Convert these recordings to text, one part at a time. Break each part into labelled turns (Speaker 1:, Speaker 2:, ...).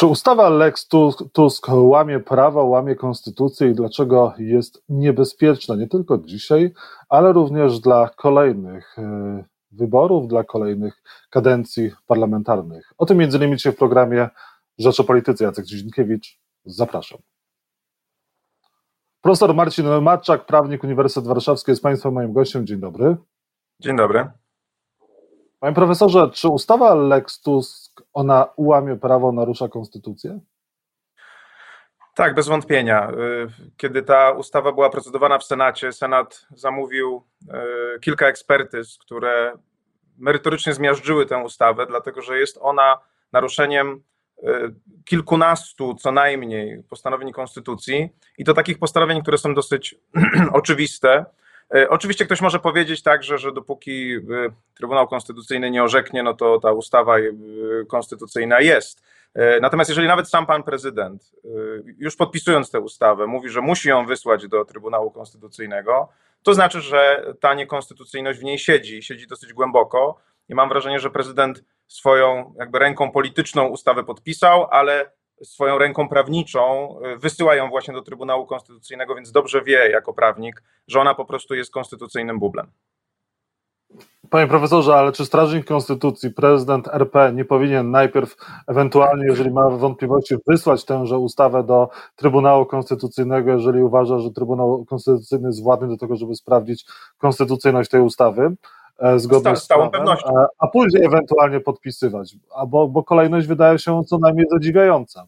Speaker 1: Czy ustawa Lex Tusk łamie prawo, łamie konstytucję i dlaczego jest niebezpieczna nie tylko dzisiaj, ale również dla kolejnych e, wyborów, dla kolejnych kadencji parlamentarnych? O tym między innymi dzisiaj w programie Rzecz o Polityce. Jacek Dzienkiewicz, zapraszam. Profesor Marcin Matczak, prawnik Uniwersytet Warszawski jest Państwa moim gościem. Dzień dobry.
Speaker 2: Dzień dobry.
Speaker 1: Panie profesorze, czy ustawa Lex Tusk, ona ułamie prawo, narusza konstytucję?
Speaker 2: Tak, bez wątpienia. Y, kiedy ta ustawa była procedowana w Senacie, Senat zamówił y, kilka ekspertyz, które merytorycznie zmiażdżyły tę ustawę, dlatego że jest ona naruszeniem y, kilkunastu co najmniej postanowień konstytucji i to takich postanowień, które są dosyć oczywiste oczywiście ktoś może powiedzieć także, że dopóki e, Trybunał Konstytucyjny nie orzeknie, no to ta ustawa e, konstytucyjna jest. Natomiast jeżeli nawet sam pan prezydent, już podpisując tę ustawę, mówi, że musi ją wysłać do Trybunału Konstytucyjnego, to znaczy, że ta niekonstytucyjność w niej siedzi, siedzi dosyć głęboko. I mam wrażenie, że prezydent swoją jakby ręką polityczną ustawę podpisał, ale swoją ręką prawniczą y, wysyłają właśnie do Trybunału Konstytucyjnego, więc dobrze wie jako prawnik, że ona po prostu jest konstytucyjnym bublem.
Speaker 1: Panie profesorze, ale czy strażnik konstytucji, prezydent RP nie powinien najpierw ewentualnie, jeżeli ma wątpliwości, wysłać tęże ustawę do Trybunału Konstytucyjnego, jeżeli uważa, że Trybunał Konstytucyjny jest władny do tego, żeby sprawdzić konstytucyjność tej ustawy? E, zgodnie z
Speaker 2: stałą pewnością.
Speaker 1: A, a później ewentualnie podpisywać, bo, bo kolejność wydaje się co najmniej zadziwiająca.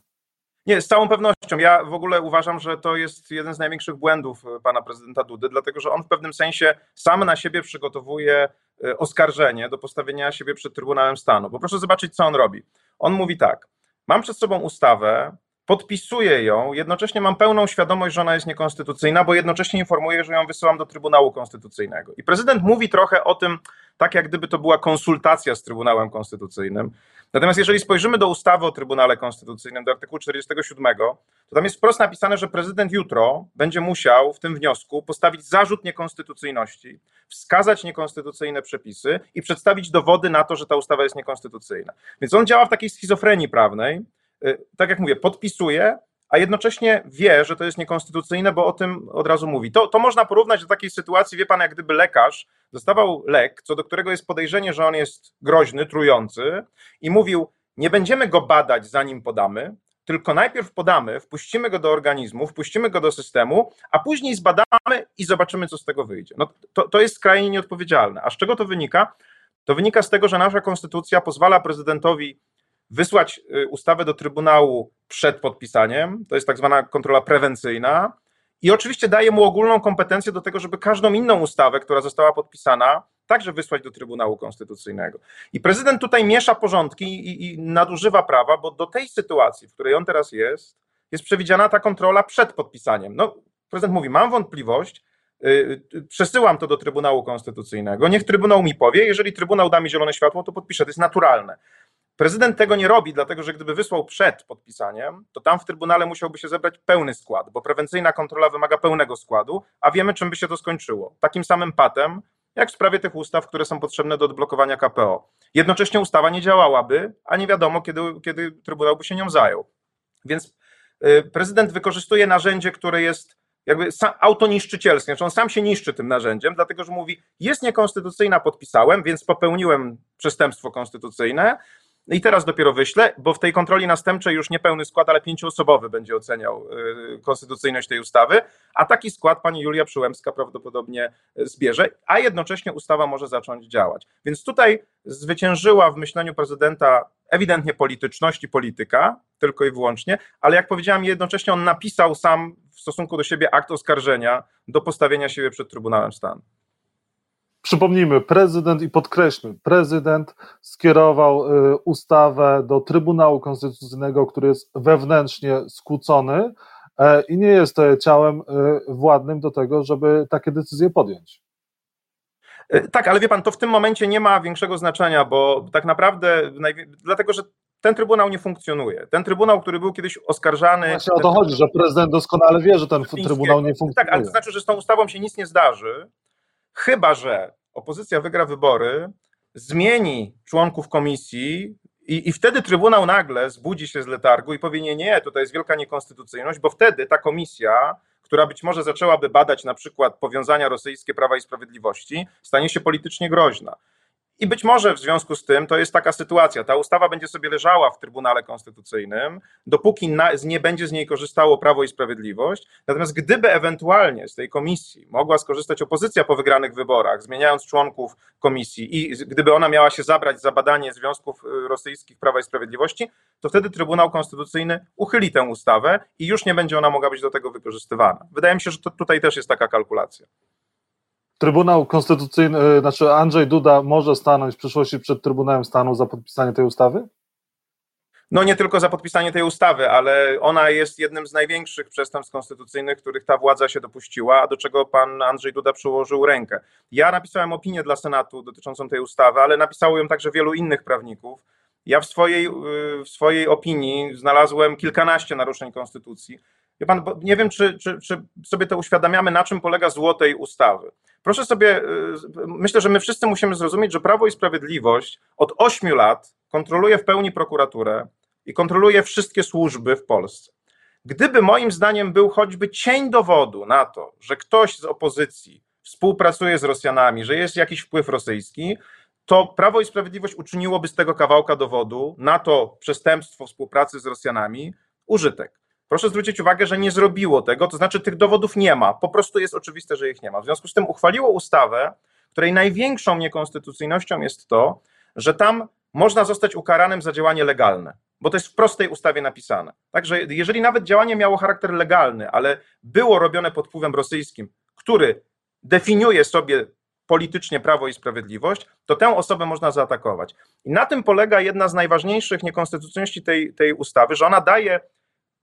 Speaker 2: Nie, z całą pewnością. Ja w ogóle uważam, że to jest jeden z największych błędów e, pana prezydenta Dudy, dlatego że on w pewnym sensie sam na siebie przygotowuje e, oskarżenie do postawienia siebie przed Trybunałem Stanu. Bo proszę zobaczyć, co on robi. On mówi tak: Mam przed sobą ustawę, podpisuję ją, jednocześnie mam pełną świadomość, że ona jest niekonstytucyjna, bo jednocześnie informuję, że ją wysyłam do Trybunału Konstytucyjnego. I prezydent mówi trochę o tym, tak jak gdyby to była konsultacja z Trybunałem Konstytucyjnym. Natomiast jeżeli spojrzymy do ustawy o Trybunale Konstytucyjnym, do artykułu 47, to tam jest wprost napisane, że prezydent jutro będzie musiał w tym wniosku postawić zarzut niekonstytucyjności, wskazać niekonstytucyjne przepisy i przedstawić dowody na to, że ta ustawa jest niekonstytucyjna. Więc on działa w takiej schizofrenii prawnej, tak jak mówię, podpisuje, a jednocześnie wie, że to jest niekonstytucyjne, bo o tym od razu mówi. To, to można porównać do takiej sytuacji, wie pan, jak gdyby lekarz dostawał lek, co do którego jest podejrzenie, że on jest groźny, trujący, i mówił: Nie będziemy go badać, zanim podamy, tylko najpierw podamy, wpuścimy go do organizmu, wpuścimy go do systemu, a później zbadamy i zobaczymy, co z tego wyjdzie. No, to, to jest skrajnie nieodpowiedzialne. A z czego to wynika? To wynika z tego, że nasza konstytucja pozwala prezydentowi wysłać y, ustawę do Trybunału przed podpisaniem, to jest tak zwana kontrola prewencyjna, i oczywiście daje mu ogólną kompetencję do tego, żeby każdą inną ustawę, która została podpisana, także wysłać do Trybunału Konstytucyjnego. I prezydent tutaj miesza porządki i, i nadużywa prawa, bo do tej sytuacji, w której on teraz jest, jest przewidziana ta kontrola przed podpisaniem. No, prezydent mówi: Mam wątpliwość, yy, przesyłam to do Trybunału Konstytucyjnego, niech Trybunał mi powie, jeżeli Trybunał da mi zielone światło, to podpiszę. To jest naturalne. Prezydent tego nie robi, dlatego że gdyby wysłał przed podpisaniem, to tam w Trybunale musiałby się zebrać pełny skład, bo prewencyjna kontrola wymaga pełnego składu, a wiemy, czym by się to skończyło. Takim samym patem, jak w sprawie tych ustaw, które są potrzebne do odblokowania KPO. Jednocześnie ustawa nie działałaby, a nie wiadomo, kiedy, kiedy Trybunał by się nią zajął. Więc y, prezydent wykorzystuje narzędzie, które jest jakby autoniszczycielskie, znaczy on sam się niszczy tym narzędziem, dlatego że mówi, jest niekonstytucyjna, podpisałem, więc popełniłem przestępstwo konstytucyjne, i teraz dopiero wyślę, bo w tej kontroli następczej już nie pełny skład, ale pięcioosobowy będzie oceniał y, konstytucyjność tej ustawy, a taki skład pani Julia Przyłębska prawdopodobnie zbierze, a jednocześnie ustawa może zacząć działać. Więc tutaj zwyciężyła w myśleniu prezydenta ewidentnie polityczność i polityka, tylko i wyłącznie, ale jak powiedziałem, jednocześnie on napisał sam w stosunku do siebie akt oskarżenia do postawienia siebie przed Trybunałem Stanu.
Speaker 1: Przypomnijmy, prezydent i podkreślmy, prezydent skierował y, ustawę do Trybunału Konstytucyjnego, który jest wewnętrznie skłócony e, i nie jest e, ciałem y, władnym do tego, żeby takie decyzje podjąć.
Speaker 2: E, tak, ale wie pan, to w tym momencie nie ma większego znaczenia, bo tak naprawdę, dlatego że ten trybunał nie funkcjonuje. Ten trybunał, który był kiedyś oskarżany.
Speaker 1: Właśnie o to chodzi, że prezydent doskonale wie, że ten trybunał nie funkcjonuje.
Speaker 2: Tak, ale to znaczy, że z tą ustawą się nic nie zdarzy, Chyba, że opozycja wygra wybory, zmieni członków komisji I, I wtedy Trybunał nagle zbudzi się z letargu i powie: Nie, nie, tutaj jest wielka niekonstytucyjność, bo wtedy ta komisja, która być może zaczęłaby badać na przykład powiązania rosyjskie Prawa i Sprawiedliwości, stanie się politycznie groźna. I być może w związku z tym to jest taka sytuacja. Ta ustawa będzie sobie leżała w Trybunale Konstytucyjnym, dopóki na, nie będzie z niej korzystało Prawo i Sprawiedliwość. Natomiast gdyby ewentualnie z tej komisji mogła skorzystać opozycja po wygranych wyborach, zmieniając członków komisji, i gdyby ona miała się zabrać za badanie związków y, rosyjskich Prawa i Sprawiedliwości, to wtedy Trybunał Konstytucyjny uchyli tę ustawę i już nie będzie ona mogła być do tego wykorzystywana. Wydaje mi się, że to, tutaj też jest taka kalkulacja.
Speaker 1: Trybunał Konstytucyjny, e, znaczy Andrzej Duda może stanąć w przyszłości przed Trybunałem Stanu za podpisanie tej ustawy?
Speaker 2: No nie tylko za podpisanie tej ustawy, ale ona jest jednym z największych przestępstw konstytucyjnych, których ta władza się dopuściła, a do czego pan Andrzej Duda przyłożył rękę. Ja napisałem opinię dla Senatu dotyczącą tej ustawy, ale napisało ją także wielu innych prawników. Ja w swojej, w swojej opinii znalazłem kilkanaście naruszeń konstytucji. Wie pan, nie wiem, czy, czy, czy sobie to uświadamiamy, na czym polega zło tej ustawy. Proszę sobie, y, myślę, że my wszyscy musimy zrozumieć, że Prawo i Sprawiedliwość od ośmiu lat kontroluje w pełni prokuraturę i kontroluje wszystkie służby w Polsce. Gdyby moim zdaniem był choćby cień dowodu na to, że ktoś z opozycji współpracuje z Rosjanami, że jest jakiś wpływ rosyjski, to Prawo i Sprawiedliwość uczyniłoby z tego kawałka dowodu na to przestępstwo współpracy z Rosjanami użytek. Proszę zwrócić uwagę, że nie zrobiło tego, to znaczy tych dowodów nie ma. Po prostu jest oczywiste, że ich nie ma. W związku z tym uchwaliło ustawę, której największą niekonstytucyjnością jest to, że tam można zostać ukaranym za działanie legalne, bo to jest w prostej ustawie napisane. Także jeżeli nawet działanie miało charakter legalny, ale było robione pod wpływem rosyjskim, który definiuje sobie politycznie prawo i sprawiedliwość, to tę osobę można zaatakować. I na tym polega jedna z najważniejszych niekonstytucyjności tej, tej ustawy, że ona daje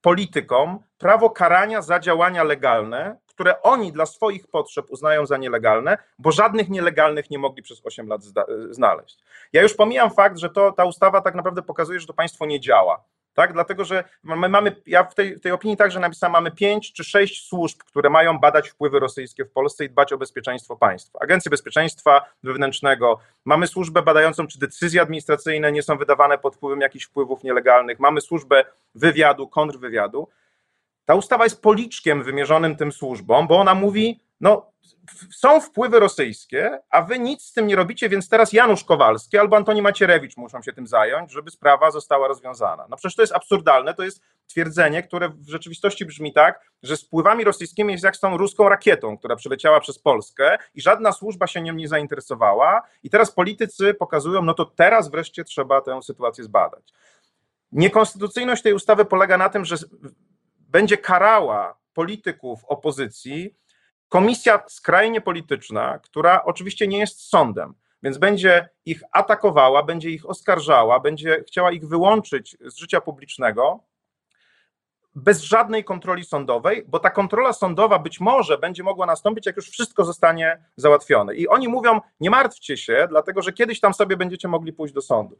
Speaker 2: politykom prawo karania za działania legalne, które oni dla swoich potrzeb uznają za nielegalne, bo żadnych nielegalnych nie mogli przez 8 lat znaleźć. Ja już pomijam fakt, że to, ta ustawa tak naprawdę pokazuje, że to państwo nie działa tak? Dlatego, że my mamy, ja w tej, w tej opinii także napisałem, mamy pięć czy sześć służb, które mają badać wpływy rosyjskie w Polsce i dbać o bezpieczeństwo państwa. Agencję Bezpieczeństwa Wewnętrznego, mamy służbę badającą, czy decyzje administracyjne nie są wydawane pod wpływem jakichś wpływów nielegalnych, mamy służbę wywiadu, kontrwywiadu. Ta ustawa jest policzkiem wymierzonym tym służbom, bo ona mówi, no są wpływy rosyjskie, a wy nic z tym nie robicie, więc teraz Janusz Kowalski albo Antoni Macierewicz muszą się tym zająć, żeby sprawa została rozwiązana. No przecież to jest absurdalne, to jest twierdzenie, które w rzeczywistości brzmi tak, że z wpływami rosyjskimi jest jak z tą ruską rakietą, która przyleciała przez Polskę i żadna służba się nią nie zainteresowała i teraz politycy pokazują, no to teraz wreszcie trzeba tę sytuację zbadać. Niekonstytucyjność tej ustawy polega na tym, że będzie karała polityków opozycji komisja skrajnie polityczna, która oczywiście nie jest sądem, więc będzie ich atakowała, będzie ich oskarżała, będzie chciała ich wyłączyć z życia publicznego bez żadnej kontroli sądowej, bo ta kontrola sądowa być może będzie mogła nastąpić, jak już wszystko zostanie załatwione. I oni mówią: Nie martwcie się, dlatego że kiedyś tam sobie będziecie mogli pójść do sądu.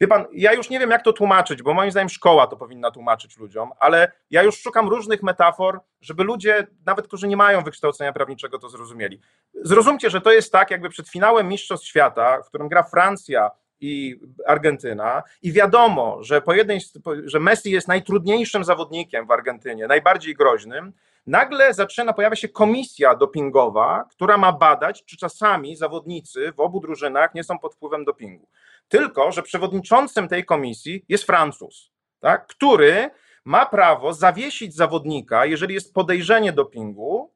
Speaker 2: Wie pan, ja już nie wiem, jak to tłumaczyć, bo moim zdaniem szkoła to powinna tłumaczyć ludziom, ale ja już szukam różnych metafor, żeby ludzie, nawet którzy nie mają wykształcenia prawniczego, to zrozumieli. Zrozumcie, że to jest tak, jakby przed finałem Mistrzostw Świata, w którym gra Francja i Argentyna, i wiadomo, że, po jednej, że Messi jest najtrudniejszym zawodnikiem w Argentynie, najbardziej groźnym, nagle zaczyna pojawiać się komisja dopingowa, która ma badać, czy czasami zawodnicy w obu drużynach nie są pod wpływem dopingu. Tylko, że przewodniczącym tej komisji jest Francuz, tak, który ma prawo zawiesić zawodnika, jeżeli jest podejrzenie dopingu,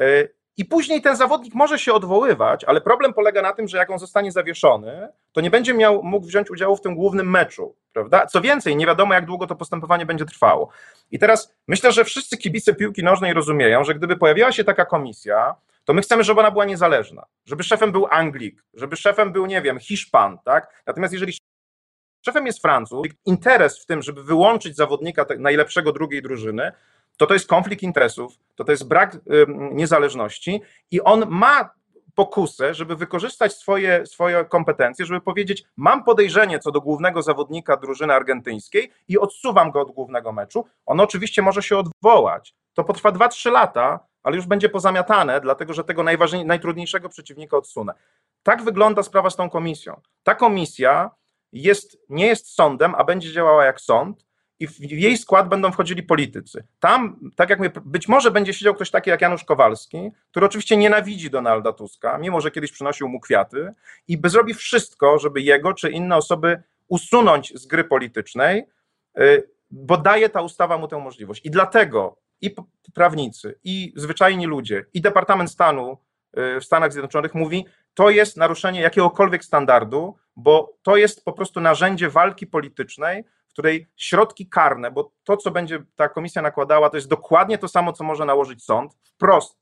Speaker 2: y, i później ten zawodnik może się odwoływać, ale problem polega na tym, że jak on zostanie zawieszony, to nie będzie miał, mógł wziąć udziału w tym głównym meczu, prawda? Co więcej, nie wiadomo, jak długo to postępowanie będzie trwało. I teraz myślę, że wszyscy kibice piłki nożnej rozumieją, że gdyby pojawiła się taka komisja, to my chcemy, żeby ona była niezależna, żeby szefem był Anglik, żeby szefem był, nie wiem, Hiszpan, tak? Natomiast jeżeli szefem jest Francuz, interes w tym, żeby wyłączyć zawodnika najlepszego drugiej drużyny, to to jest konflikt interesów, to to jest brak niezależności i on ma pokusę, żeby wykorzystać swoje, swoje kompetencje, żeby powiedzieć: Mam podejrzenie co do głównego zawodnika drużyny argentyńskiej i odsuwam go od głównego meczu. On oczywiście może się odwołać. To potrwa 2-3 lata, ale już będzie pozamiatane, dlatego że tego najtrudniejszego przeciwnika odsunę. Tak wygląda sprawa z tą komisją. Ta komisja jest, nie jest sądem, a będzie działała jak sąd, i w jej skład będą wchodzili politycy. Tam, tak jak mówię, być może będzie siedział ktoś taki jak Janusz Kowalski, który oczywiście nienawidzi Donalda Tuska, mimo że kiedyś przynosił mu kwiaty i by zrobi wszystko, żeby jego czy inne osoby usunąć z gry politycznej, y, bo daje ta ustawa mu tę możliwość. I dlatego i prawnicy, i zwyczajni ludzie, i Departament Stanu y, w Stanach Zjednoczonych mówi, to jest naruszenie jakiegokolwiek standardu, bo to jest po prostu narzędzie walki politycznej, której środki karne, bo to, co będzie ta komisja nakładała, to jest dokładnie to samo, co może nałożyć sąd. Wprost,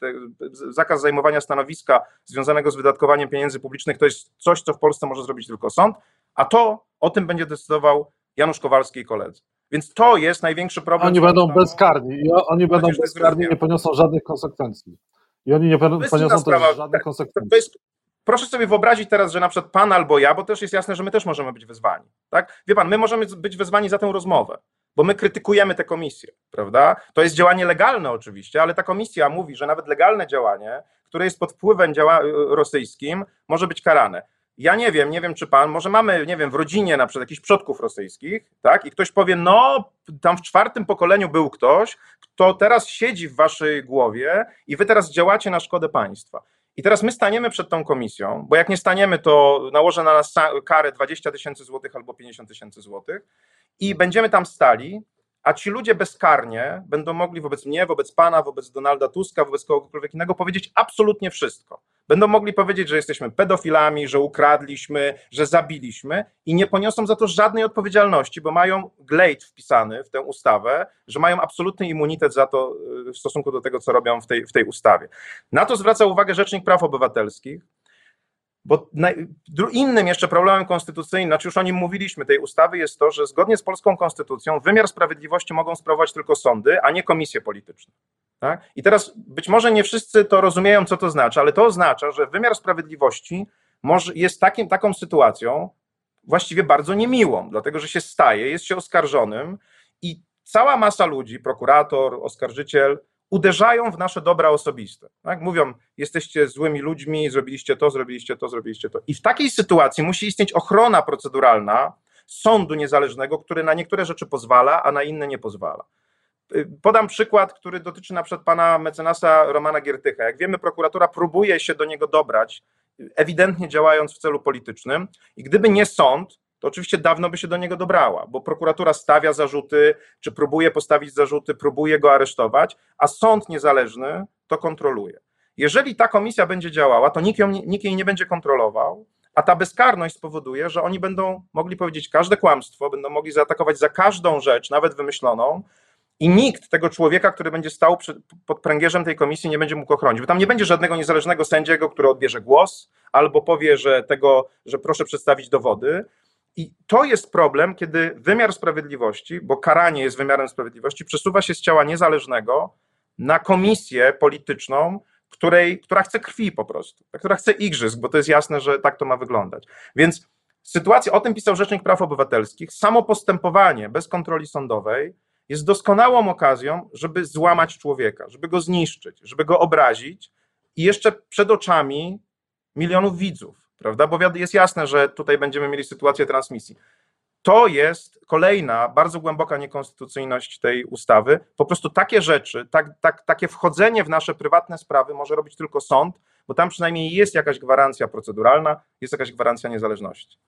Speaker 2: zakaz zajmowania stanowiska związanego z wydatkowaniem pieniędzy publicznych to jest coś, co w Polsce może zrobić tylko sąd, a to o tym będzie decydował Janusz Kowalski i koledzy. Więc to jest największy problem.
Speaker 1: Oni będą bezkarni i oni będą bezkarni, nie poniosą żadnych konsekwencji. I oni nie poniosą też żadnych konsekwencji. To jest,
Speaker 2: proszę sobie wyobrazić teraz, że na przykład pan albo ja, bo też jest jasne, że my też możemy być wezwani. Tak? Wie pan, my możemy być wezwani za tę rozmowę, bo my krytykujemy tę komisję, prawda? To jest działanie legalne oczywiście, ale ta komisja mówi, że nawet legalne działanie, które jest pod wpływem działa rosyjskim, może być karane. Ja nie wiem, nie wiem czy pan, może mamy, nie wiem, w rodzinie na przykład jakichś przodków rosyjskich, tak? I ktoś powie, no, tam w czwartym pokoleniu był ktoś, kto teraz siedzi w waszej głowie i wy teraz działacie na szkodę państwa. I teraz my staniemy przed tą komisją, bo jak nie staniemy, to nałożę na nas karę 20 tysięcy złotych albo 50 tysięcy złotych i będziemy tam stali, a ci ludzie bezkarnie będą mogli wobec mnie, wobec pana, wobec Donalda Tuska, wobec kogokolwiek innego powiedzieć absolutnie wszystko. Będą mogli powiedzieć, że jesteśmy pedofilami, że ukradliśmy, że zabiliśmy i nie poniosą za to żadnej odpowiedzialności, bo mają glejt wpisany w tę ustawę, że mają absolutny immunitet za to y, w stosunku do tego, co robią w tej, w tej ustawie. Na to zwraca uwagę Rzecznik Praw Obywatelskich, bo innym jeszcze problemem konstytucyjnym, znaczy już o nim mówiliśmy, tej ustawy jest to, że zgodnie z polską konstytucją wymiar sprawiedliwości mogą sprawować tylko sądy, a nie komisje polityczne. Tak? I teraz być może nie wszyscy to rozumieją, co to znaczy, ale to oznacza, że wymiar sprawiedliwości może, jest takim, taką sytuacją właściwie bardzo niemiłą, dlatego że się staje, jest się oskarżonym i cała masa ludzi, prokurator, oskarżyciel, uderzają w nasze dobra osobiste. Tak? Mówią, jesteście złymi ludźmi, zrobiliście to, zrobiliście to, zrobiliście to. I w takiej sytuacji musi istnieć ochrona proceduralna sądu niezależnego, który na niektóre rzeczy pozwala, a na inne nie pozwala. Y, podam przykład, który dotyczy na przykład pana mecenasa Romana Giertycha. Jak wiemy, prokuratura próbuje się do niego dobrać, ewidentnie działając w celu politycznym, i gdyby nie sąd, to oczywiście dawno by się do niego dobrała, bo prokuratura stawia zarzuty, czy próbuje postawić zarzuty, próbuje go aresztować, a sąd niezależny to kontroluje. Jeżeli ta komisja będzie działała, to nikt, ją, nikt jej nie będzie kontrolował, a ta bezkarność spowoduje, że oni będą mogli powiedzieć każde kłamstwo, będą mogli zaatakować za każdą rzecz, nawet wymyśloną, i nikt tego człowieka, który będzie stał pod pręgierzem tej komisji, nie będzie mógł ochronić, bo tam nie będzie żadnego niezależnego sędziego, który odbierze głos albo powie, że tego, że proszę przedstawić dowody. I to jest problem, kiedy wymiar sprawiedliwości, bo karanie jest wymiarem sprawiedliwości, przesuwa się z ciała niezależnego na komisję polityczną, której, która chce krwi po prostu, która chce igrzysk, bo to jest jasne, że tak to ma wyglądać. Więc sytuacja, o tym pisał Rzecznik Praw Obywatelskich, samo postępowanie bez kontroli sądowej jest doskonałą okazją, żeby złamać człowieka, żeby go zniszczyć, żeby go obrazić i jeszcze przed oczami milionów widzów, prawda? Bo jest jasne, że tutaj będziemy mieli sytuację transmisji. To jest kolejna bardzo głęboka niekonstytucyjność tej ustawy. Po prostu takie rzeczy, tak, tak, takie wchodzenie w nasze prywatne sprawy może robić tylko sąd, bo tam przynajmniej jest jakaś gwarancja proceduralna, jest jakaś gwarancja niezależności.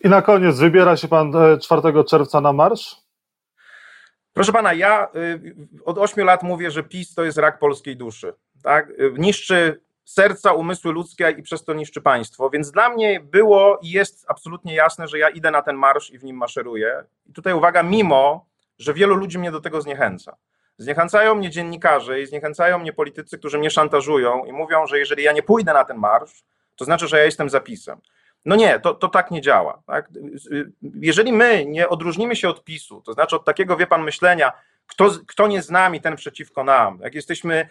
Speaker 1: I na koniec, wybiera się pan 4 e, czerwca na marsz?
Speaker 2: Proszę pana, ja y, od ośmiu lat mówię, że PiS to jest rak polskiej duszy. Tak? Y, niszczy serca, umysły ludzkie i przez to niszczy państwo. Więc dla mnie było i jest absolutnie jasne, że ja idę na ten marsz i w nim maszeruję. I tutaj uwaga, mimo, że wielu ludzi mnie do tego zniechęca. Zniechęcają mnie dziennikarze i zniechęcają mnie politycy, którzy mnie szantażują i mówią, że jeżeli ja nie pójdę na ten marsz, to znaczy, że ja jestem zapisem. No nie, to, to tak nie działa. Tak? Jeżeli my nie odróżnimy się od PiSu, to znaczy od takiego, wie pan, myślenia, kto, kto nie z nami, ten przeciwko nam, jak jesteśmy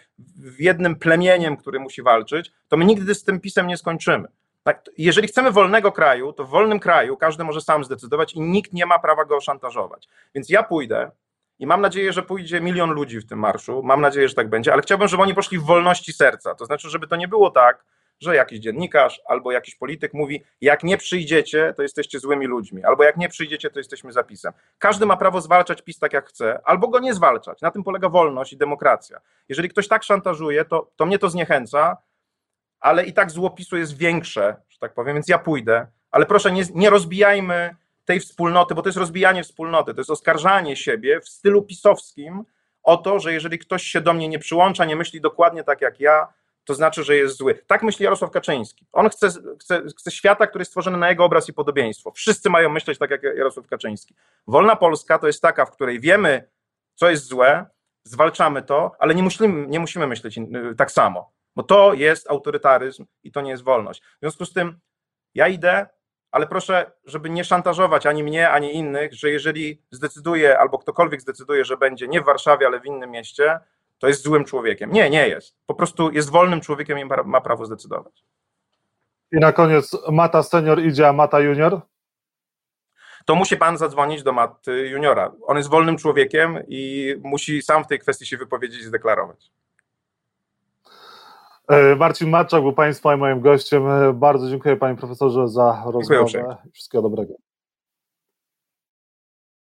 Speaker 2: jednym plemieniem, który musi walczyć, to my nigdy z tym PiSem nie skończymy. Tak? Jeżeli chcemy wolnego kraju, to w wolnym kraju każdy może sam zdecydować i nikt nie ma prawa go szantażować. Więc ja pójdę i mam nadzieję, że pójdzie milion ludzi w tym marszu. Mam nadzieję, że tak będzie, ale chciałbym, żeby oni poszli w wolności serca. To znaczy, żeby to nie było tak, że jakiś dziennikarz albo jakiś polityk mówi, jak nie przyjdziecie, to jesteście złymi ludźmi, albo jak nie przyjdziecie, to jesteśmy zapisem. Każdy ma prawo zwalczać PiS tak jak chce, albo go nie zwalczać. Na tym polega wolność i demokracja. Jeżeli ktoś tak szantażuje, to, to mnie to zniechęca, ale i tak zło PiSu jest większe, że tak powiem, więc ja pójdę, ale proszę nie, nie rozbijajmy tej wspólnoty, bo to jest rozbijanie wspólnoty, to jest oskarżanie siebie w stylu pisowskim o to, że jeżeli ktoś się do mnie nie przyłącza, nie myśli dokładnie tak jak ja, to znaczy, że jest zły. Tak myśli Jarosław Kaczyński. On chce, chce, chce świata, który jest stworzony na jego obraz i podobieństwo. Wszyscy mają myśleć tak jak Jarosław Kaczyński. Wolna Polska to jest taka, w której wiemy, co jest złe, zwalczamy to, ale nie musimy, nie musimy myśleć tak samo, bo to jest autorytaryzm i to nie jest wolność. W związku z tym ja idę, ale proszę, żeby nie szantażować ani mnie, ani innych, że jeżeli zdecyduje albo ktokolwiek zdecyduje, że będzie nie w Warszawie, ale w innym mieście, to jest złym człowiekiem. Nie, nie jest. Po prostu jest wolnym człowiekiem i ma prawo zdecydować.
Speaker 1: I na koniec Mata senior idzie, a Mata junior?
Speaker 2: To musi pan zadzwonić do Maty juniora. On jest wolnym człowiekiem i musi sam w tej kwestii się wypowiedzieć i zdeklarować.
Speaker 1: E, Marcin Matczak był Państwa i moim gościem. E, bardzo dziękuję Panie Profesorze za rozmowę. Wszystkiego dobrego.